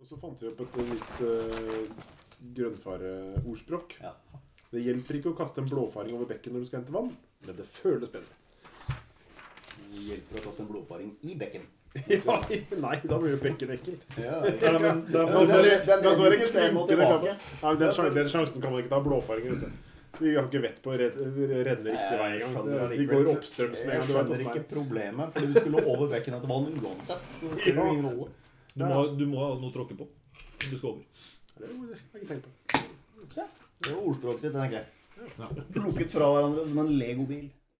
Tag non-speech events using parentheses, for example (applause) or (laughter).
Og så fant vi opp et nytt uh, grønnfareordspråk. Ja. Det hjelper ikke å kaste en blåfaring over bekken når du skal hente vann, men det føles bedre. Det hjelper å kaste en blåfaring i bekken. (laughs) Ja, nei, da blir jo bekken ekkel. Ja, ja, men er den men den, den sjansen kan man ikke ta blåfaringer ute. Vi har ikke vett på å re- renne riktig vei engang. De går oppstrøms med en gang. Jeg skjønner ikke problemet, for du skulle over bekken etter vann uansett. Så det spiller ingen rolle. Du, må, du må ha noe å tråkke på. Du skal over. er. Det har jeg ikke tenkt på. Se, det var ordspråket sitt, tenker jeg. Plukket fra hverandre som en legobil.